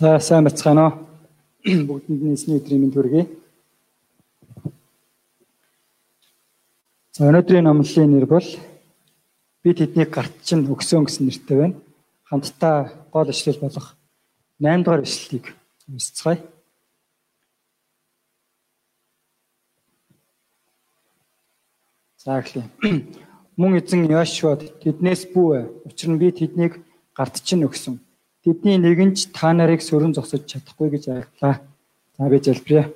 За сайн бацгаана уу? Бүгдэнд нь эсний өдрийн мэнд хүргэе. За өнөөдрийн номлолын нэр бол би тэднийг гарт чинь өгсөн гэсэн нэртэй байна. Хамтдаа гол ишлэл болох 8 дугаар ишлэлийг уншицгаая. За эхлэе. Мөн эзэн Йошуад тэднээс бүү. Учир нь би тэднийг гарт чинь өгсөн Тэдний нэгэн ч та нарыг сөрөн зогсож чадахгүй гэж айлтлаа. За би залбирая.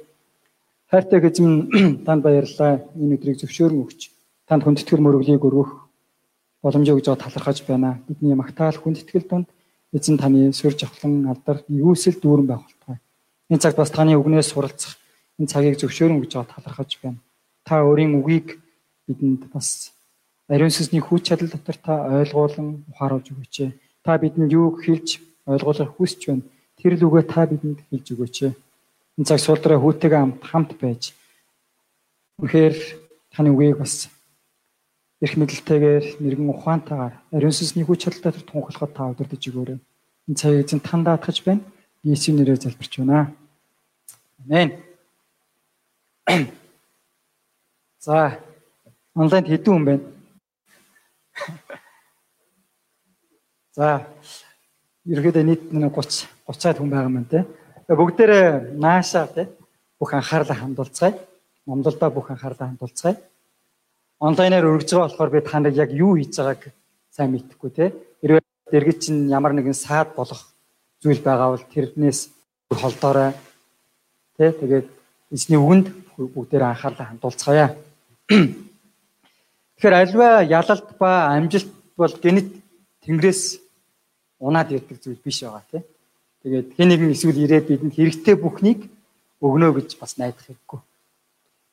Хайртай эзэн танд баярлалаа. Энэ өдрийг зөвшөөрөн өгч танд хүндэтгэл мөрөглийг өргөх боломжийг өгж талархаж байна. Бидний магтаал хүндэтгэл донд эзэн таны сөр жавхлан алдар юусэл дүүрэн байх болтугай. Энэ цагт бас таны үгнээс суралцах энэ цагийг зөвшөөрөн өгж талархаж байна. Та өөрийн үгийг бидэнд бас ариун сүнсний хүч чадал дотор та ойлгуулан ухааруулж өгөөч. Та бидэнд юу хэлж ойлгуулах хүсэж байна. Тэр л үгээ та бидэнд хэлж өгөөч. Энэ цаг суулдраа хүүтэйгээ хамт хамт байж үнэхээр таны үгийг бас эрх мэдэлтэйгээр нэргэн ухаантайгаар ариун сүнсний хүч чадалтай тунхаглахад та удирдах өгөөрэй. Энэ цагийг эзэн тань даатгаж байна. Есүс нэрээр залбирч байна. Амен. За онлайнд хэдэн хүн байна? За ерөөдөө нийт 30 30-аад хүн байгаа юм те. Бүгдээрээ наашаа те бүх анхаарлаа хандуулцгаая. Номдолдоо бүх анхаарлаа хандуулцгаая. Онлайнаар өргөж байгаа болохоор би та нарыг яг юу хийж байгааг сайн мэдэхгүй те. Хэрвээ дэргэд чинь ямар нэгэн саад болох зүйл байгаа бол тэрнээс холдоорой. Тэ тэгээд эзний үгэнд бүгдээрээ анхаарлаа хандуулцгаая. Тэгэхээр альва ялалт ба амжилт бол гэнэт тэнгэрээс унаад ирдэг зүйл биш байгаа тийм. Тэгээд хэн нэгэн эсвэл ирээд бидэнд хэрэгтэй бүхнийг өгнө гэж бас найдах хэрэггүй.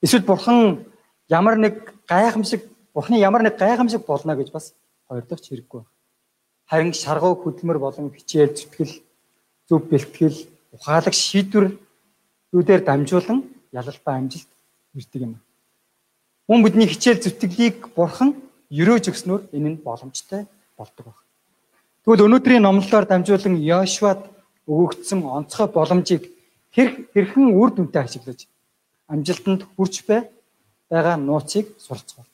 Эсвэл бурхан ямар нэг гайхамшиг бурханы ямар нэг гайхамшиг болно гэж бас хоёрдогч хэрэггүй. Харин шаргуу хөдөлмөр болон хичээл зүтгэл зөв бэлтгэл ухаалаг шийдвэр рүүдээр дамжуулан ялалбаа амжилт ирдэг юм. Хүн бидний хичээл зүтгэлийг бурхан өрөөж өгснөөр энэ нь боломжтой болдог байна. Тэгвэл өнөөдрийн номлолоор дамжуулан Йошуад өгөгдсөн онцгой боломжийг тэр хэрхэн үр дүнтэй ашиглаж амжилтанд хүрч бай байгаа нууцыг суралцгав.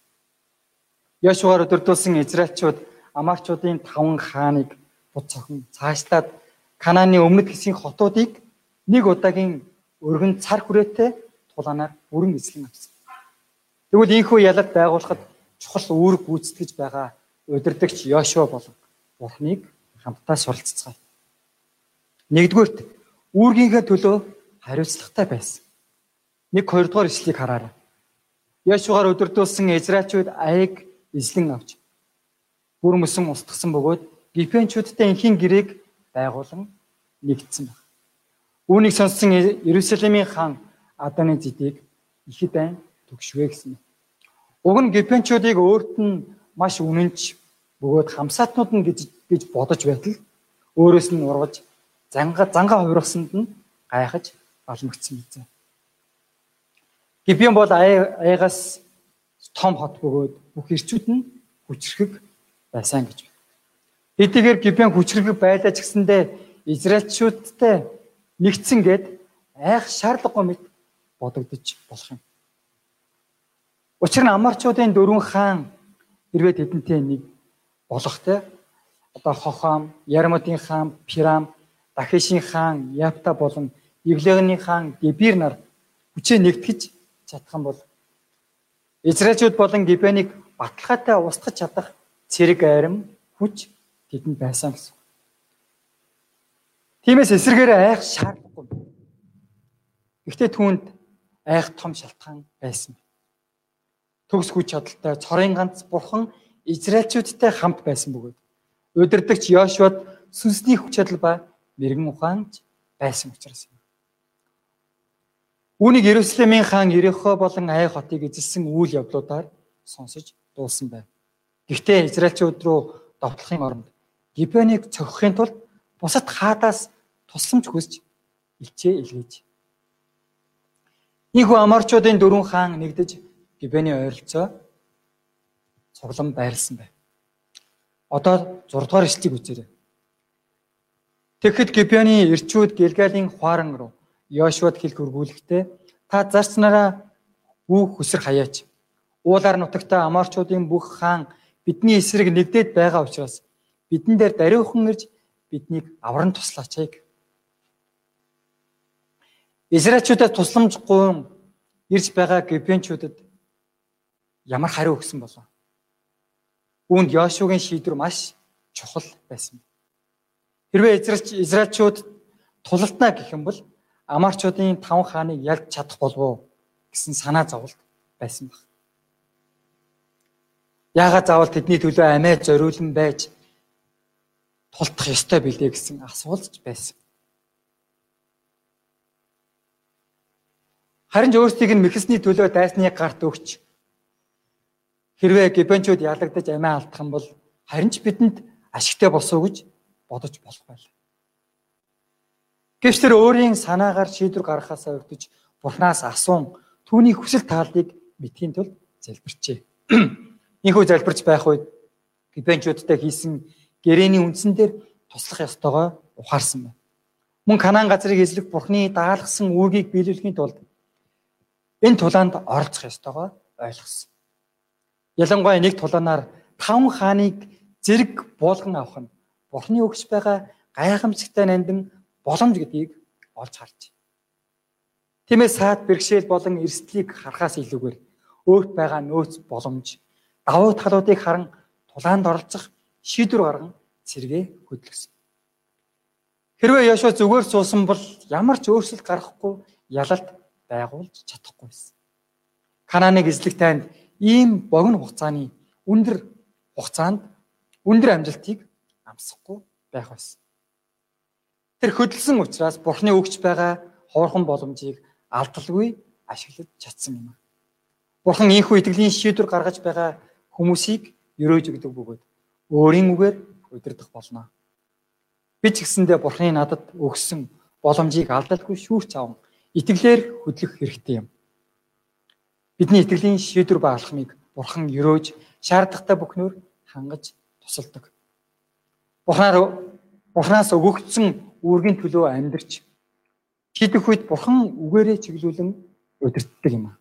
Йошуагаар өдөрдүүлсэн Израильчууд Амарчуудын таван хааныг буц цохон цаашлаад Канааны өмнөд хэсгийн хотуудыг нэг удаагийн өргөн цар хүрээтэй тулаанаар бүрэн эзлэн авсан. Тэгвэл ийхүү ялалт байгуулахад чухал үүрэг гүйцэтгэж байгаа удирдагч Йошуа болон Бурхныг хамтдаа суралццгаая. Нэгдүгürt үүргийнхээ төлөө хариуцлагатай байсан. Нэг хоёрдугаар ишлэгийг хараарай. Яшугаар өдөрдүүлсэн Израильчууд аяг эзлэн авч бүр мөсөн устгасан бөгөөд Гипенчүүдтэй инхийн гэрээг байгуулан нэгдсэн байна. Үүнийг сонссон Иерусалимийн хаан Аданы зэдийг ихэд байн төгшвэ гэсэн. Уг нь Гипенчүүдийг өөрт нь маш үнэнч бөгөөд хамсаатнууд нь гэж гэж бодож байтал өөрөөс нь ургаж занга занга хувиргасанд нь гайхаж алмагдсан мэт. Гибион бол аягаас том хот бөгөөд бүх ирчүүд нь хүчрхэг байсан гэж байна. Хэдийгээр Гибион хүчрхэг байлаа ч гэсэндээ Израильчүүдтэй нэгдсэн гээд айх шаардлагагүй мэт бодогдож болох юм. Учир нь Амарчуудын дөрвөн хаан хэрвээ тэдэнтэй нэг болох те одоо Хохам, Ярмутын хаан Пирам, Дахишийн хаан Япта болон Евлегний хаан Дебир нар хүчээ нэгтгэж чадах юм бол Израильчууд болон Гибенийг баталгаатай устгах чадах цэрэг айрам хүч тэдэнд байсан гэсэн. Тиймээс эсрэгээр айх шаардлагагүй. Гэхдээ түүнд айх том шалтгаан байсан. Төгс хүч чадалтай цорын ганц бурхан Израильчүүдтэй хамт байсан бөгөөд удирдахч Йошуад сүнсний хүч чадал ба мэрэгэн ухаанч байсан учраас юм. Үүнийг Иерусалимийн хаан Ерехо болон Ай хотыг эзэлсэн үйл явдлуудаар сонсож дуулсан байв. Гэхдээ Израильчууд руу довтлохын оронд Гибеныг цогхохын тулд бусад хаадаас тусламж хүсэж илчээ илгээж. Ийхүү Аморчуудын дөрвөн хаан нэгдэж Гибений ойролцоо цуглан байрлсан байна. Одоо 6 дугаар ишлэлийг үзээрэй. Тэгэхэд Гибеоны ирчүүд Гэлгалийн хуаран руу Йошуад хэлэх өргүүлэхдээ та зарцнараа бүх хүсэр хаяач. Уулаар нутагта Аморчуудын бүх хаан бидний эсрэг нэгдээд байгаа учраас бидэн дээр даруйхан ирж биднийг авран туслаач яг. Израильчуудад тусламжгүй ирж байгаа Гибеончуудад ямар хариу өгсөн болов? Үүнд Йошуагийн шийдвэр маш чухал байсан. Хэрвээ Израильчууд тулалтна гэх юм бол Амарчуудын таван хааныг ялж чадах болов уу гэсэн санаа зовлт байсан баг. Яагаад заавал тэдний төлөө амиа зориулан байж тулдах ёстой билээ гэсэн асуулт байсан. Харин ч өөрсдийг нь мэхэсний төлөө дайсны гарт өгч хэрвээ гибенчүүд ялагдаж амиа алдах юм бол харин ч бидэнд ашигтай болсоо гэж бодож болох байлаа. Гэвч тэр өөрийн санаагаар шийдвэр гаргахаасаа өртөж Бурханаас асуун түүний хүсэл тааллыг мэдхийн тулд залбирчээ. Инхүү залбирч байх үед гибенчүүдтэй хийсэн гэрээний үндсэн дээр туслах ёстойгоо ухаарсан байна. Мөн Канаан газрыг эзлэх Бурхны даалгасан үүргийг биелүүлэхийн тулд энэ тулаанд оролцох ёстойгоо ойлгосон. Ялангуяа нэг тулаанаар таван хааныг зэрэг буулган авах нь Бурхны өгч байгаа гайхамшигтай нандин боломж гэдгийг олж харж. Тиймээс саад бэрхшээл болон эрсдлийг харахаас илүүгээр өөрт байгаа нөөц боломж давуу талуудыг харан тулаанд оролцох шийдвэр гарган цэргээ хөдөлгсөн. Хэрвээ Яшua зүгээр суусан бол ямар ч өөрчлөлт гаргахгүй ялалт байгуулж чадахгүй байсан. Кананыг эзлэх танд ийм богино хугацааны өндөр хугацаанд өндөр амжилтыг амсахгүй байх байсан. Тэр хөдөлсөн учраас Бурхны өгч байгаа хоорхон боломжийг алдалгүй ашиглаж чадсан юм. Бурхан ийхүү итгэлийн шийдвэр гаргаж байгаа хүмүүсийг өрөөж өгдөг бөгөөд өөрийн үгээр удирдах болно. Би ч гэсэндээ Бурхны надад өгсөн боломжийг алдалгүй шүүрч аван итгэлээр хөдлөх хэрэгтэй юм. Бидний итгэлийн шийдвэр ба алхмыг Бурхан өрөөж шаардлагатай бүхнөр хангаж тусалдаг. Бурханаар Бурханаас өгөгдсөн үүргийн төлөө амьдарч шийдэх үед бурхан үгээрээ чиглүүлэн удирддаг юм аа.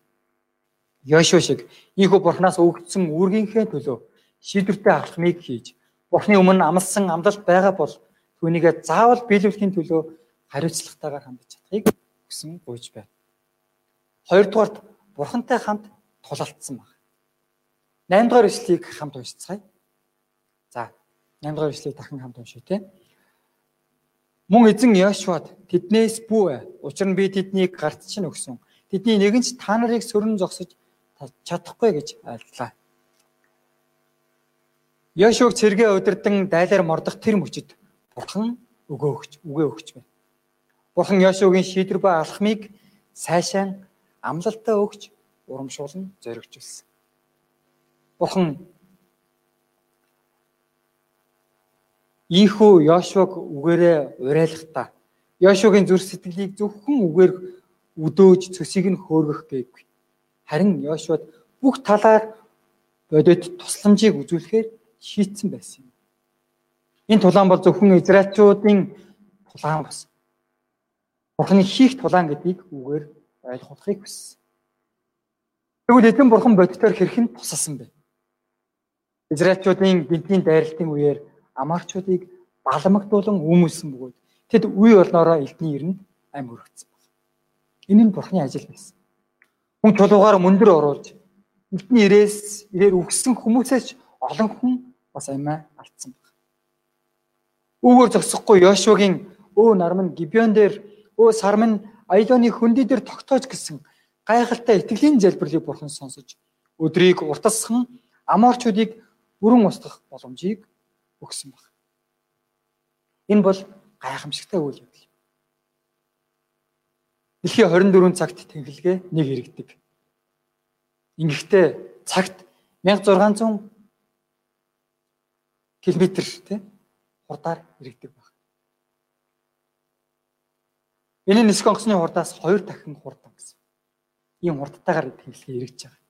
Йошуа шиг ийхүү бурханаас өгөгдсөн үүргийнхээ төлөө шийдвэртэй алхмыг хийж бурхны өмнө амлсан амлалт байгаа бол түүнийгээ заавал биелүүлэхийн төлөө хариуцлагатайгаар хандж чадахыг хүсэн гуйж байна. Хоёрдугаарт бурхантай хамт тулалдсан баг. 8 дугаар эшлэгийг хамт уншицгаая. За 8 дугаар эшлэгийг дахин хамт уншъя те. Мөн эзэн Яшуад тэднээс бүү. Учир нь би тэднийг гарт чинь өгсөн. Тэдний нэгэн ч та нарыг сөрөн зогсож чадахгүй гэж айлтлаа. Яшуг цэргээ удирдан дайлаар мордох тэр мөчөд бурхан өгөө өгч үгээ өгч байна. Бурхан Яшугийн шийдвэр ба алхмыг сайшаан амлалтаа өгч урамшуулн зоригжүүлсэн. Бурхан Ийхүү Йошуаг үгээрээ урайлахдаа Йошуагийн зүрх сэтгэлийг зөвхөн үгээр өдөөж цөсийг нь хөөргөх гээгүй. Харин Йошуад бүх талаар бодит тусламжийг үзүүлэхээр шийтсэн байсан юм. Энэ тулаан бол зөвхөн Израильчуудын тулаан бас. Бурхны хийх тулаан гэдгийг үгээр ойлгохыг хүссэн. Тэгвэл эдэн бурхан бодитоор хэрхэн тусалсан бэ? Израильчуудын гинтийн дайралтын үеэр амарчуудыг баламгдуулан өмүүлсэн бөгөөд тэд үе болноороо элдний ирэнд ам өргөцсөн байна. Энэ нь бурхны ажил байсан. Хүн чулуугаар мөндөр оруулж элдний ирээс ирээр үгсэн хүмүүсээч олон хүн бас амиа алдсан байна. Үүгээр зогсохгүй Йошуагийн өө нармын Гибеон дээр өө сармын Аялоны хөндөй дээр тогтоож гисэн гайхалтай итгэлийн залбирлыг бурхан сонсож өдрийг уртасхан аморчуудыг бүрэн устгах боломжийг өгсөн баг. Энэ бол гайхамшигтай үйл явдал. Дэлхийн 24 цагт тэнхлэгээ нэг иргэдэг. Ингэхдээ цагт 1600 км тий хурдаар иргэдэг баг. Энэ нисэх онгоцны хурдаас 2 дахин хурдан гэсэн. Ийм хурдтайгаар тэнхлэгээ иргэж байгаа.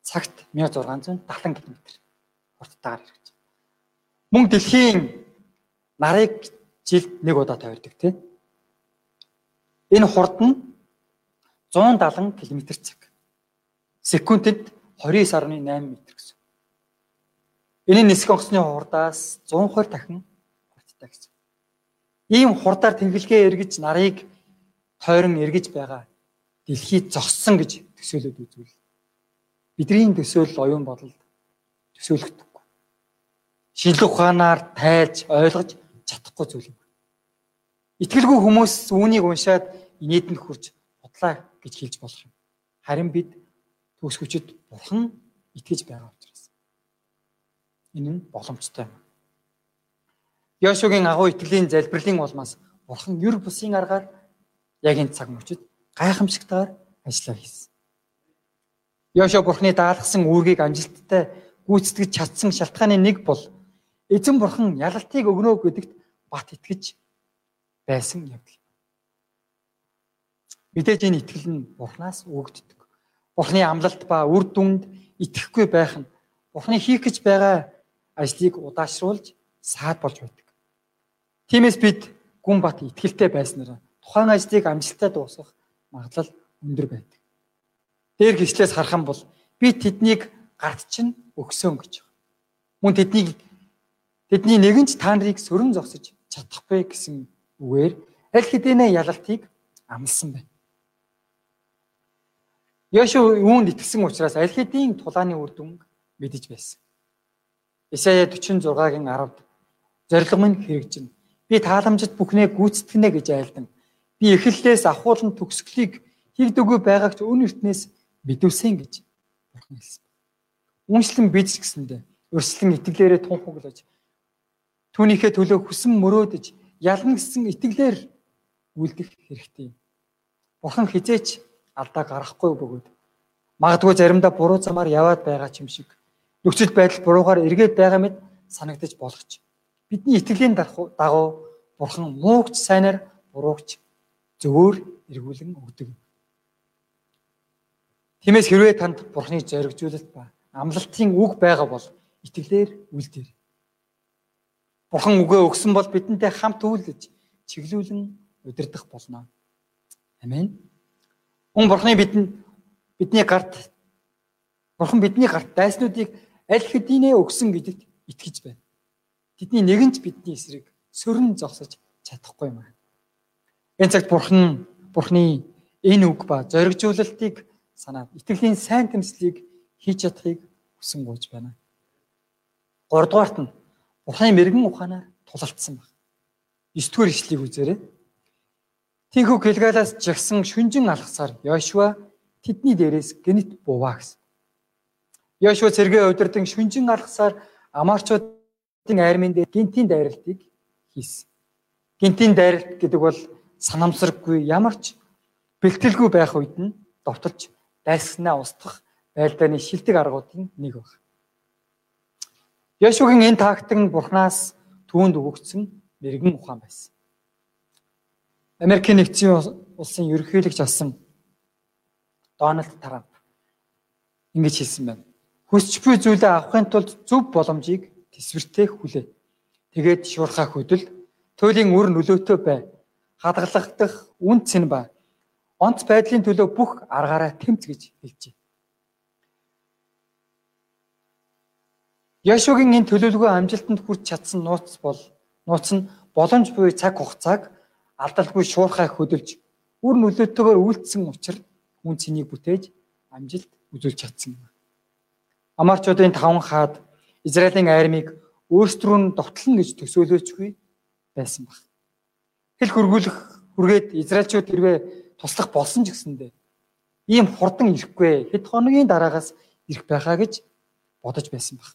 Цагт 1670 км хурдтайгаар хэрэгж. Мөн дэлхийн нарыг жилд нэг удаа тойрдог тийм. Энэ хурд нь 170 км цаг. Секундэд 29.8 м гэсэн. Энэ нисэх онгоцны хурдаас 120 дахин хурдтай гэсэн. Ийм хурдаар тэнхлэгээ эргэж нарыг тойрон эргэж байгаа дэлхийд зогссон гэж төсөөлөд үзвэл бидний төсөөлөл оюун бодолд төсөөлөгдөхгүй. Шинжлэх ухаанаар тайлж ойлгож чадахгүй зүйл юм. Итгэлгүй хүмүүс үүнийг уншаад инээдэнд хүрч бодлаа гэж хэлж болох юм. Харин бид төгс хүчит бурхан итгэж байгаа учраас. Энэ нь боломжтой юм. Йошугийн агуу итгэлийн залбирлын улмаас бурхан юр бусын аргаар яг энэ цаг мөчид гайхамшигтайгаар ажиллаа хийсэн. Йошуа бурханы даалгасан үүргийг амжилттай гүйцэтгэж чадсан шалтгааны нэг бол эзэн бурхан ялалтыг өгнө гэдэгт бат итгэж байсан явдал. Мэдээж энэ итгэл нь Бурханаас өгөгддөг. Бурханы амлалт ба үр дүнд итгэхгүй байх нь Бурханы хийх гэж байгаа ажлыг удаашруулж саад болж байдаг. Тиймээс бид гүн бат итгэлтэй байснараа тухайн ажлыг амжилттай дуусгах магадлал өндөр байдаг. Дээр гислээс харах юм бол би тэднийг гарт чинь өгсөн гэж байна. Мөн тэднийг тэдний нэгэн ч та нарыг сөрөн зогсож чадахгүй гэсэн үгээр аль хэдийнэ ялалтыг амлсан байна. Йошуа үүнд итгэсэн учраас аль хэдийн тулааны үр дүн мэдэж байсан. Исая 46-гийн 10-д зориг минь хэрэгжин. Би тааламжид бүхнээ гүйцэтгэнэ гэж айлдан. Би эхлэлээс ахуулан төгсгөлийг хийгдэггүй байгаагч өн ертнээс мэдүүлсэн гэж бурхан хэлсэн. Үнслэн бич гэсэндэ өрсөлдөн итгэлээрээ тунхаглаж түүнийхээ төлөө хүсэн мөрөөдөж ялна гэсэн итгэлээр үлдэх хэрэгтэй. Бурхан хизээч алдаа гаргахгүй бөгөөд магадгүй заримдаа буруу замаар яваад байгаа ч юм шиг нөхцөл байдал буруугаар эргээд байгаа мэт санагдаж болох ч бидний итгэлийн дагуу бурхан муугч сайнаар буруугч зөвөр эргүүлэн өгдөг. Тиймээс хэрвээ танд бурханы зоригжуулалт ба амлалтын үг байгаа бол итгэлээр үлдээр. Бурхан үгээ өгсөн бол бидэнтэй хамт үйлж чиглүүлэн удирдах болно. Амен. Хүн Бурханы бидэнд бидний гарт Бурхан бидний гарт дайснуудыг аль хэдийнэ өгсөн гэдэгт итгэж байна. Тэдний нэгэн ч бидний эсрэг сөрн зогсож чадахгүй юм аа. Энэ цагт Бурхан Бурханы энэ үг ба зоригжуулалтыг санаад итгэлийн сайн тэмцлийг хийж чадахыг хүсэн гуйж байна. 3 дугаарт нь Бурханы мэрэгэн ухаанаар тулалдсан баг. 9 дугаар ишлэгийг үзээрэй. Тинхүү Гэлгалаас жагсан шүнжин алхасаар Йошуа тэдний дээрээс гинт буваа гэсэн. Йошуа цэргээ удирдан шүнжин алхасаар амаарчуудын айрмын дээр гинтийн дайралтыг хийсэн. Гинтийн дайралт гэдэг бол санамсаргүй ямар ч бэлтгэлгүй байх үед нь довтолж дайсагнаа устгах байлдааны шилдэг аргуудын нэг баг. Яшугийн энэ тактик нь Бурханаас түүнд өгөгдсөн мэрэгэн ухаан байсан. Америкийн нэгдсэн улсын ерөнхийлөгч асан Дональд Трамп ингэж хэлсэн байна. Хүсч буй зүйлээ авахын тулд зөв боломжийг тэсвэртэй хүлээ. Тэгээд шуурхаа хөдөл туйлын үр нөлөөтэй бай. Хадгалагдах үн цэн ба онц байдлын төлөө бүх аргаараа тэмц гэж хэлжээ. Яшугийн энэ төлөвлөгөө амжилтанд хүрч чадсан нууц бол нууц нь боломж буй цаг хугацааг алдалгүй шуурхай хөдөлж үр нөлөөтэйгээр үйлдсэн учраас хүн цэнийг бүтээж амжилт үзүүлж чадсан. Амарчуудын таван хаад Израилийн армийг өөрсдрөө нь довтлон гэж төсөөлөөчгүй байсан баг. Хэл хөргүүлэх хүргээд Израильчууд хэрвээ туслах болсон ч гэсэндэ ийм хурдан ирэхгүй хэд хоногийн дараагаас ирэх байхаа гэж бодож байсан баг.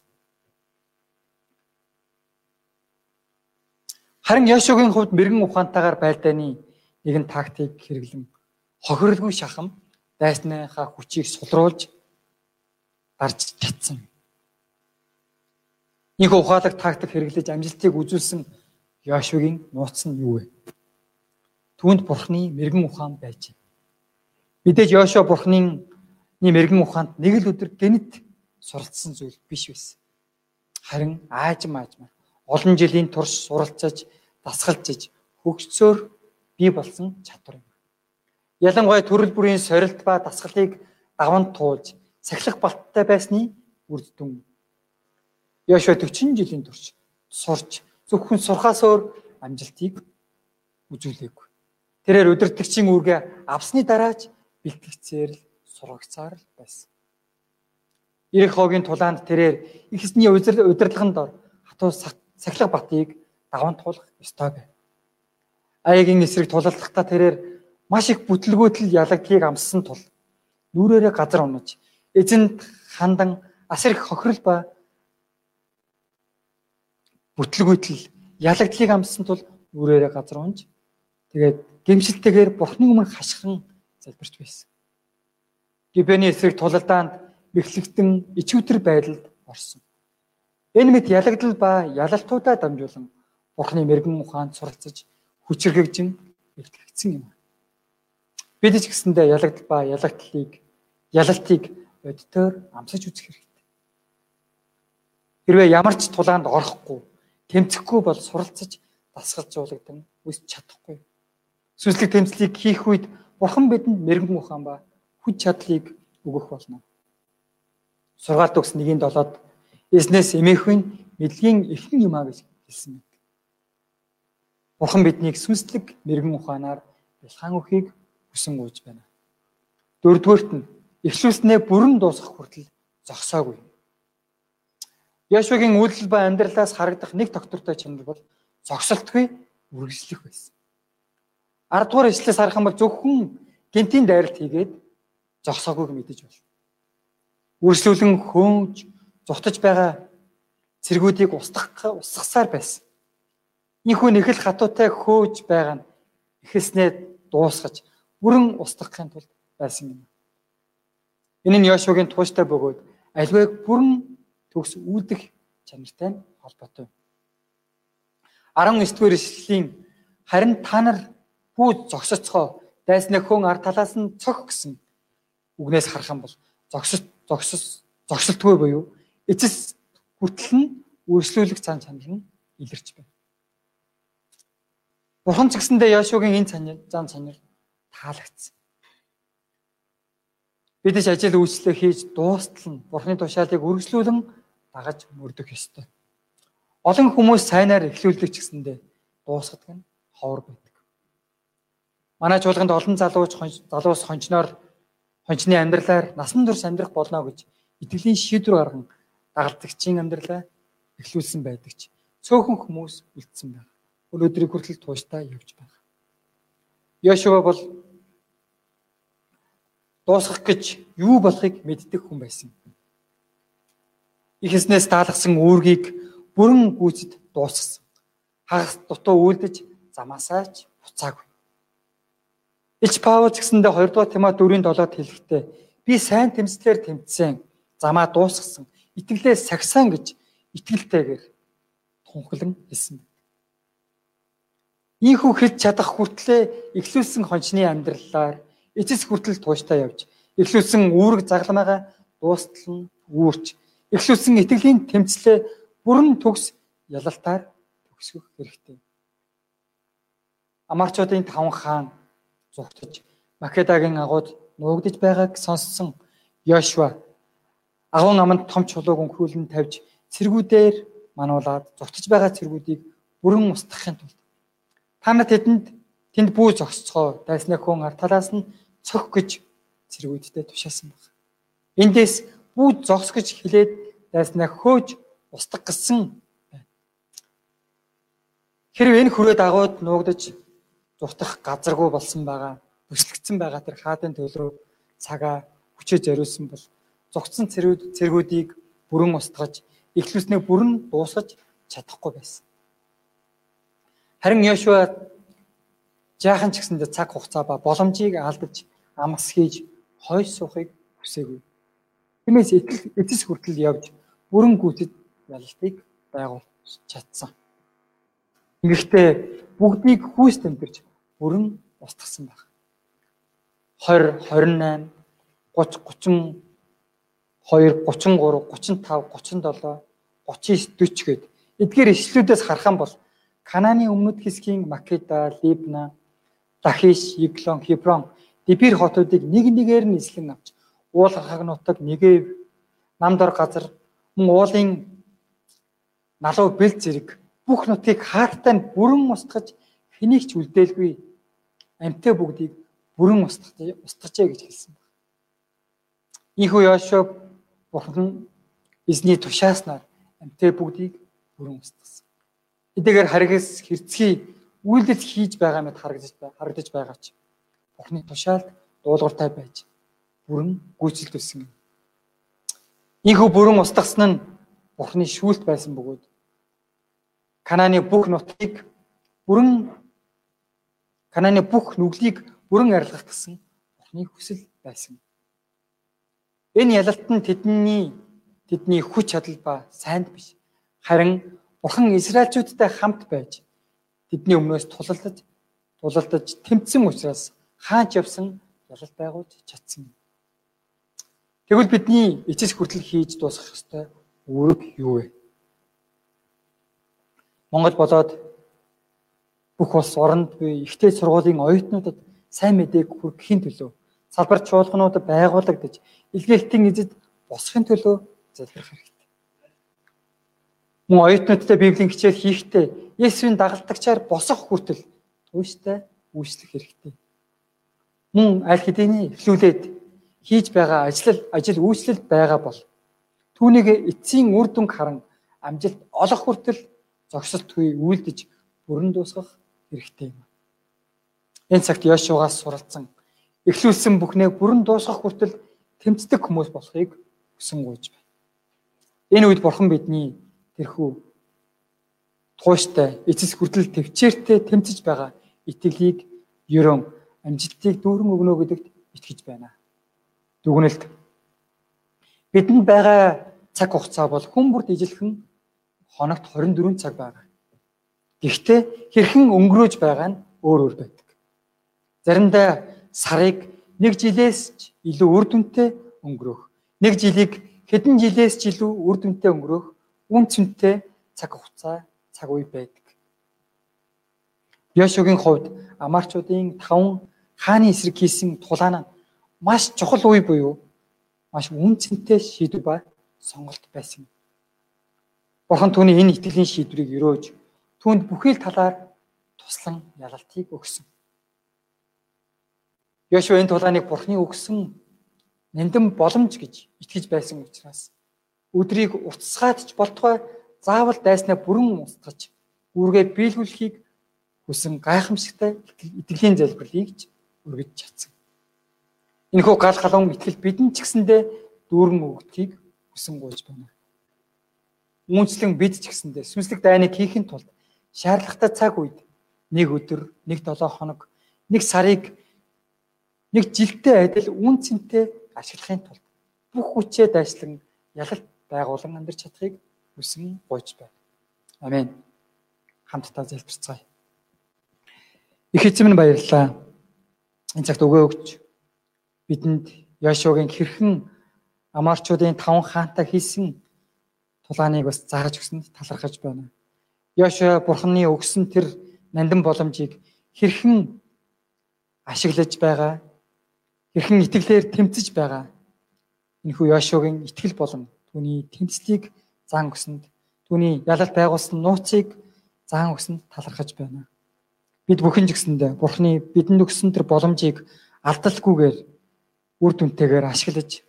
Харин Яшугийн хувьд мэрэгэн ухаантайгаар байлдааны нэгэн тактик хэрэглэн хохирлгүй шахам дайсныхаа хүчийг сулруулж гарч чадсан. Нэг ухаалаг тактик хэрэглэж амжилтыг үзүүлсэн Яшугийн нууц нь юу вэ? Түүнд Бурхны мэрэгэн ухаан байж. Мэдээж Йошуа Бурхны мэрэгэн ухаанд нэг л өдөр гэнэт суралцсан зүйл биш байсан. Харин аажим аажмаар олон жилийн турш суралцаж, дасгалжиж, хөгжсөөр бий болсон чадвар юм. Ялангуяа төрөл бүрийн сорилт ба дасгалыг даван туулж, сахилах балттай байсны үр дүн. Яшва 40 жилийн турш сурч, зөвхөн сурхаас өөр амжилтыг үзүүлээгүй. Тэрээр өдөртөгчийн үүргээ авсны дараач бэлтгэцээр л сургагцаар л байсан. Ирэх хогийн тулаанд тэрээр их эсний удирдлагын дор хатуу сахилах батыг даван туулах ёстой байв. Аягийн эсрэг тулалдахдаа тэрээр маш их бүтлгүүтэл ялагдлыг амссан тул нүрээрээ газар унаж эзэнд хандан асар их хохирол ба бүтлгүүтэл ялагдлыг амссан тул нүрээрээ газар унж тэгээд гэмшилтэйгээр бурхны өмнө хашгиран залбирч байсан. Гибэний эсрэг тулалдаанд мэхлэгтэн ичвүтэр байдалд орсон. Энэ мэд ялагдал ба ялалтуудаа дамжуулан бурхны мэрэгэн ухаанд суралцаж хүчрхэгжин илтгэгдсэн юм. Бид ч гэсэндээ ялагдал ба ялагдлыг ялалтыг бодтоор амсаж үзэх хэрэгтэй. Хэрвээ ямар ч тулаанд орохгүй, тэмцэхгүй бол суралцаж дасгалж уулагдан үсч чадахгүй. Сүнслэг тэмцлийг хийх үед Бурхан бидэнд мэрэгэн ухаан ба хүч чадлыг өгөх болно. Сургаалт өгс 1-7-д эзнээс эмээхүйн мэдлэгийн эхнэн юмаа гэж хэлсэн байдаг. Бурхан биднийг сүнслэг мэрэгэн ухаанаар бэлхан өхийг хүсэн гуйж байна. Дөрөвдүгээрт нь эхлүүлснээ бүрэн дуусгах хүртэл зогсоогүй. Яшвагийн үйлдэл ба амьдралаас харагдах нэг доктортой чанар бол зогсолтгүй үргэлжлэх байсан. 10 дугаар ишлээс харах юм бол зөвхөн гинтийн дайралт хийгээд зогсоогүйг мэдэж байна. Үргэлжлүүлэн хөөнж зутаж байгаа цэргүүдийг устгах устгасаар байсан. Ийхүү нэхэл хатуутай хөөж байгаа нь ихэснээ дуусгаж бүрэн устгахын тулд байсан юм. Энэ нь Йошуагийн тууштай бөгөөд альвэг бүрэн төгс үүдэх чанартай холбоотой. 19 дугаар ишлэлийн харин та нар бүү зогсоцгоо дайснаа хүн ард талаас нь цог гэсэн үгнээс харах юм бол зогсос зогсос зогсолтгүй буюу эцэс хүртэл нь үргэлжлүүлэх цаан чанар нь илэрч байна. Бурхан ч гэсэндээ Яшугийн энэ зан чанар таалагдсан. Бид ч ажил үйлчлэл хийж дуустал нь Бурханы тушаалыг үргэлжлүүлэн дагаж мөрдөх ёстой. Олон хүмүүс сайнаар эхлүүлдэг ч гэсэндээ дуусгадаг нь ховор байдаг. Манай чуулганд олон залууч залуус хончноор хончны амьдралаар насан турш амьдрах болно гэж итгэлийн шийдвэр гарган дагалдагчийн амьдралаа эхлүүлсэн байдаг ч цөөхөн хүмүүс үлдсэн байна. Өнөөдрийг хүртэл тууштай явж байна. Йошуа бол дуусгах гэж юу болохыг мэддэг хүн байсан. Ихэснээс таалгасан үүргийг бүрэн гүйцэд дуусгасан. Хагас дутуу үйлдэж замаасаач буцаагүй. Илч Паул гэсэндээ 2 дугаар Тимот 4:7-д хэлэхдээ би сайн тэмцлэр тэмцсэн, замаа дуусгасан, итгэлээ сагсан гэж итгэлтэйгээр тунхлан хэлсэн. Ийхүү хэлж чадах хүртлээ эхлүүлсэн хончны амьдралаар эцэс хүртэл тууштай явж, эхлүүлсэн үүрэг загламгаа дуустал нь үүрч, эхлүүлсэн итгэлийн тэмцлээ бүрэн төгс ялалтаар төгсгөх хэрэгтэй. Амарчуудын таван хаан зугтаж Македагийн агууд нуугдж байгааг сонссон Йошуа агуун аманд том чулууг өнхрүүлэн тавьж цэргүүдээр мануулаад зугтаж байгаа цэргүүдийг бүрэн устгахын тулд та нар тэдэнд тэнд бүү зогсцгоо дайсны хүн ар талаас нь цох гэж цэргүүдтэй тушаасан баг. Эндээс бүү зогс гэж хэлээд дайснаа хөөж устгах гэсэн байна. Хэрвээ энэ хүрээд агууд нуугдаж зүхтах газаргүй болсон байгаа. Бүслэгдсэн байгаа тэр хаадын төлөв цагаа хүчээ зориулсан бол зогцсон цэргүүд цэргүүдийг бүрэн устгаж эхлүүлснээ бүрэн дуусгаж чадахгүй байсан. Харин Йошуа жаахан ч гэсэндээ цаг хугацаа ба боломжийг алдаж амс хийж хойш суухыг хүсээгүй. Тиймээс эцэс хүртэл явж бүрэн гүйтэд ялалтыг байгуулж чадсан. Ингэхдээ бүгдийг хүүс тэмдэрч бүрэн устгасан баг. 20, 28, 30, 32, 33, 35, 37, 39, 40 гээд Эдгээр ишлүүдээс харах юм бол Канааны өмнөд хэсгийн Македа, Либна, Лахиш, Иглон, Хеброн, Дибир хотуудыг нэг нэгээр нь эслэн авч уул хаг нутаг Негэв, Намдор газар мөн уулын налуу бэл зэрэг бүх нутгийг хаалттай нь бүрэн устгаж хэнийг ч үлдээлгүй амьтаа бүгдийг бүрэн устгаж устгажээ гэж хэлсэн байна. Ийхүү Йошуа бурхан эзний тушааснаар амьтаа бүгдийг бүрэн устгасан. Эдгээр харгас хэрцгий үйлдэл хийж байгаа мэт харагдаж харагдаж байгаа ч Бурхны тушаалд дуулууртай байж бүрэн гүйцэлдүүлсэн. Ийхүү бүрэн устгасан нь Бурхны шүүлт байсан бөгөөд Канааны бүх нутгийг бүрэн Канааны бүх нүглийг бүрэн арилгах гэсэн Бурхны хүсэл байсан. Энэ ялалт нь тэдний тэдний хүч чадал ба сайнд биш. Харин Бурхан Израильчуудтай хамт байж тэдний өмнөөс тулалдаж тулалдаж тэмцсэн учраас хаач явсан ялалт байгуулж чадсан. Тэгвэл бидний эцэс хүртэл хийж дуусгах ёстой үүрэг юу вэ? Монгол болоод бүх улс оронд буй ихтэй сургуулийн оюутнуудад сайн мэдээг хүргэхийн төлөө салбар чуулганууд байгуулагдаж илгээлтийн эзэд босхын төлөө залбирах хэрэгтэй. Мөн оюутнуудтай библийн хичээл хийхдээ Есүсийн дагалдагчаар босох хүртэл тууштай үйлчлэх хэрэгтэй. Мөн аль хэдийн эхлүүлээд хийж байгаа ажил ажил үйлчлэл байгаа бол түүнийг эцсийн үр дүнг харан амжилт олох хүртэл зогсолтгүй үйлдэж бүрэн дуусгах хэрэгтэй юм. Энэ цагт Йошуагаас суралцсан эхлүүлсэн бүхнээ бүрэн дуусгах хүртэл тэмцдэг хүмүүс болохыг хүсэн гуйж байна. Энэ үед бурхан бидний тэрхүү тууштай эцэс хүртэл төвчээртэй тэмцэж байгаа итгэлийг ерөн амжилтыг дүүрэн өгнө гэдэгт итгэж байна. Дүгнэлт бидэнд байгаа цаг хугацаа бол хүн бүрд ижилхэн хоногт 24 цаг байгаа. Гэхдээ хэрхэн өнгөрөөж байгаа нь өөр өөр байдаг. Заримдаа сарыг нэг жилээс ч илүү үр дүнтэй өнгөрөх, нэг жилийг хэдэн жилээс ч илүү үр дүнтэй өнгөрөх үн цэнтэй цаг хугацаа цаг үе байдаг. Йошугийн хувьд амарчуудын таван хааны эсрэг хийсэн тулаан маш чухал үе буюу маш үн цэнтэй шийдвэр ба сонголт байсан. Бурхан түүний энэ итгэлийн шийдвэрийг өрөөж түүнд бүхий л талаар туслан ялалтыг өгсөн. Йошуа энэ тулааныг Бурханы өгсөн нандин боломж гэж итгэж байсан учраас өдрийг уцсгаад ч болтугай заавал дайснаа бүрэн устгаж үүргээ биелүүлэхийг хүсэн гайхамшигтай итгэлийн залбирлыг ч өргөж чадсан. Энэхүү гал халуун итгэл бидэнд ч гэсэндээ дүүрэн өгдгийг хүсэн гуйж байна. Үүнчлэн бид ч гэсэндээ сүнслэг дайныг хийхин тулд шаардлагатай цаг үед нэг өдөр, нэг 7 хоног, нэг сарыг нэг жилдээ адил үн цэнтэй ашиглахын тулд бүх хүчээ дайшлан ялалт байгуулан амьдарч чадахыг хүсэн гуйж байна. Амен. Хамтдаа залбирцгаая. Их эзэм нь баярлалаа. Энэ цагт өгөө өгч бидэнд Яшогийн хэрхэн амарчуудын таван хаантай хийсэн тулааныг бас зааж өгсөнд талархаж байна. Яшо бурхны өгсөн тэр нандин боломжийг хэрхэн ашиглаж байгаа хэрхэн итгэлээр тэмцэж байгаа энэхүү Яшогийн итгэл болон түүний тэмцлийг зан өгсөнд түүний ялалт байгуулсан нууцыг зан өгсөнд талархаж байна. Бид бүхэн ч гэсэндээ Бурхны бидэнд өгсөн тэр боломжийг алдалгүйгээр үр дүнтэйгээр ашиглаж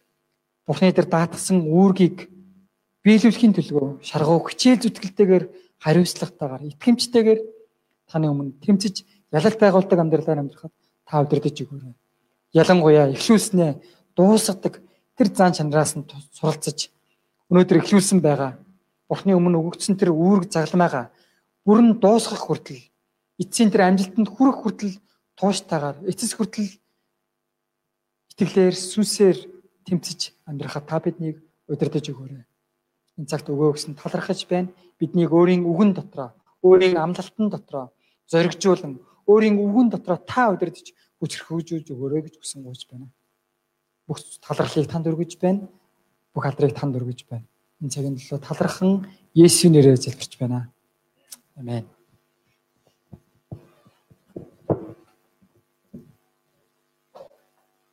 Бурхны тэр даатгсан үүргийг биелүүлэхийн төлөө шаргуу хичээл зүтгэлтэйгээр хариуцлагатайгаар итгэмжтэйгээр таны өмнө тэмцэж ялалт байгуулдаг амьдралаар амьдрахад та удирдах өгөөрэй. Ялангуяа эхлүүлснээ дуусгадаг тэр зан чанараас нь суралцаж өнөөдөр эхлүүлсэн байгаа Бурхны өмнө өгөгдсөн тэр үүрэг загламайгаа бүрэн дуусгах хүртэл эцсийн тэр амжилтанд хүрэх хүртэл тууштайгаар эцэс хүртэл итгэлээр сүнсээр тэмцэж амьдрахад та биднийг удирдах өгөөрэй. Энэ цагт өгөө өгсөн талархаж байна. Биднийг өөрийн үгэн дотроо, өөрийн амлалтан дотроо зоригжуулан, өөрийн үгэн дотроо та удирдах хүчрхүүжүүлж өгөөрэй гэж хүсэн гуйж байна бүх талархлыг танд өргөж байна. Бүх алдрыг танд өргөж байна. Энэ цагийн төлөө талархан Есүс нэрээр залбирч байна. Амен.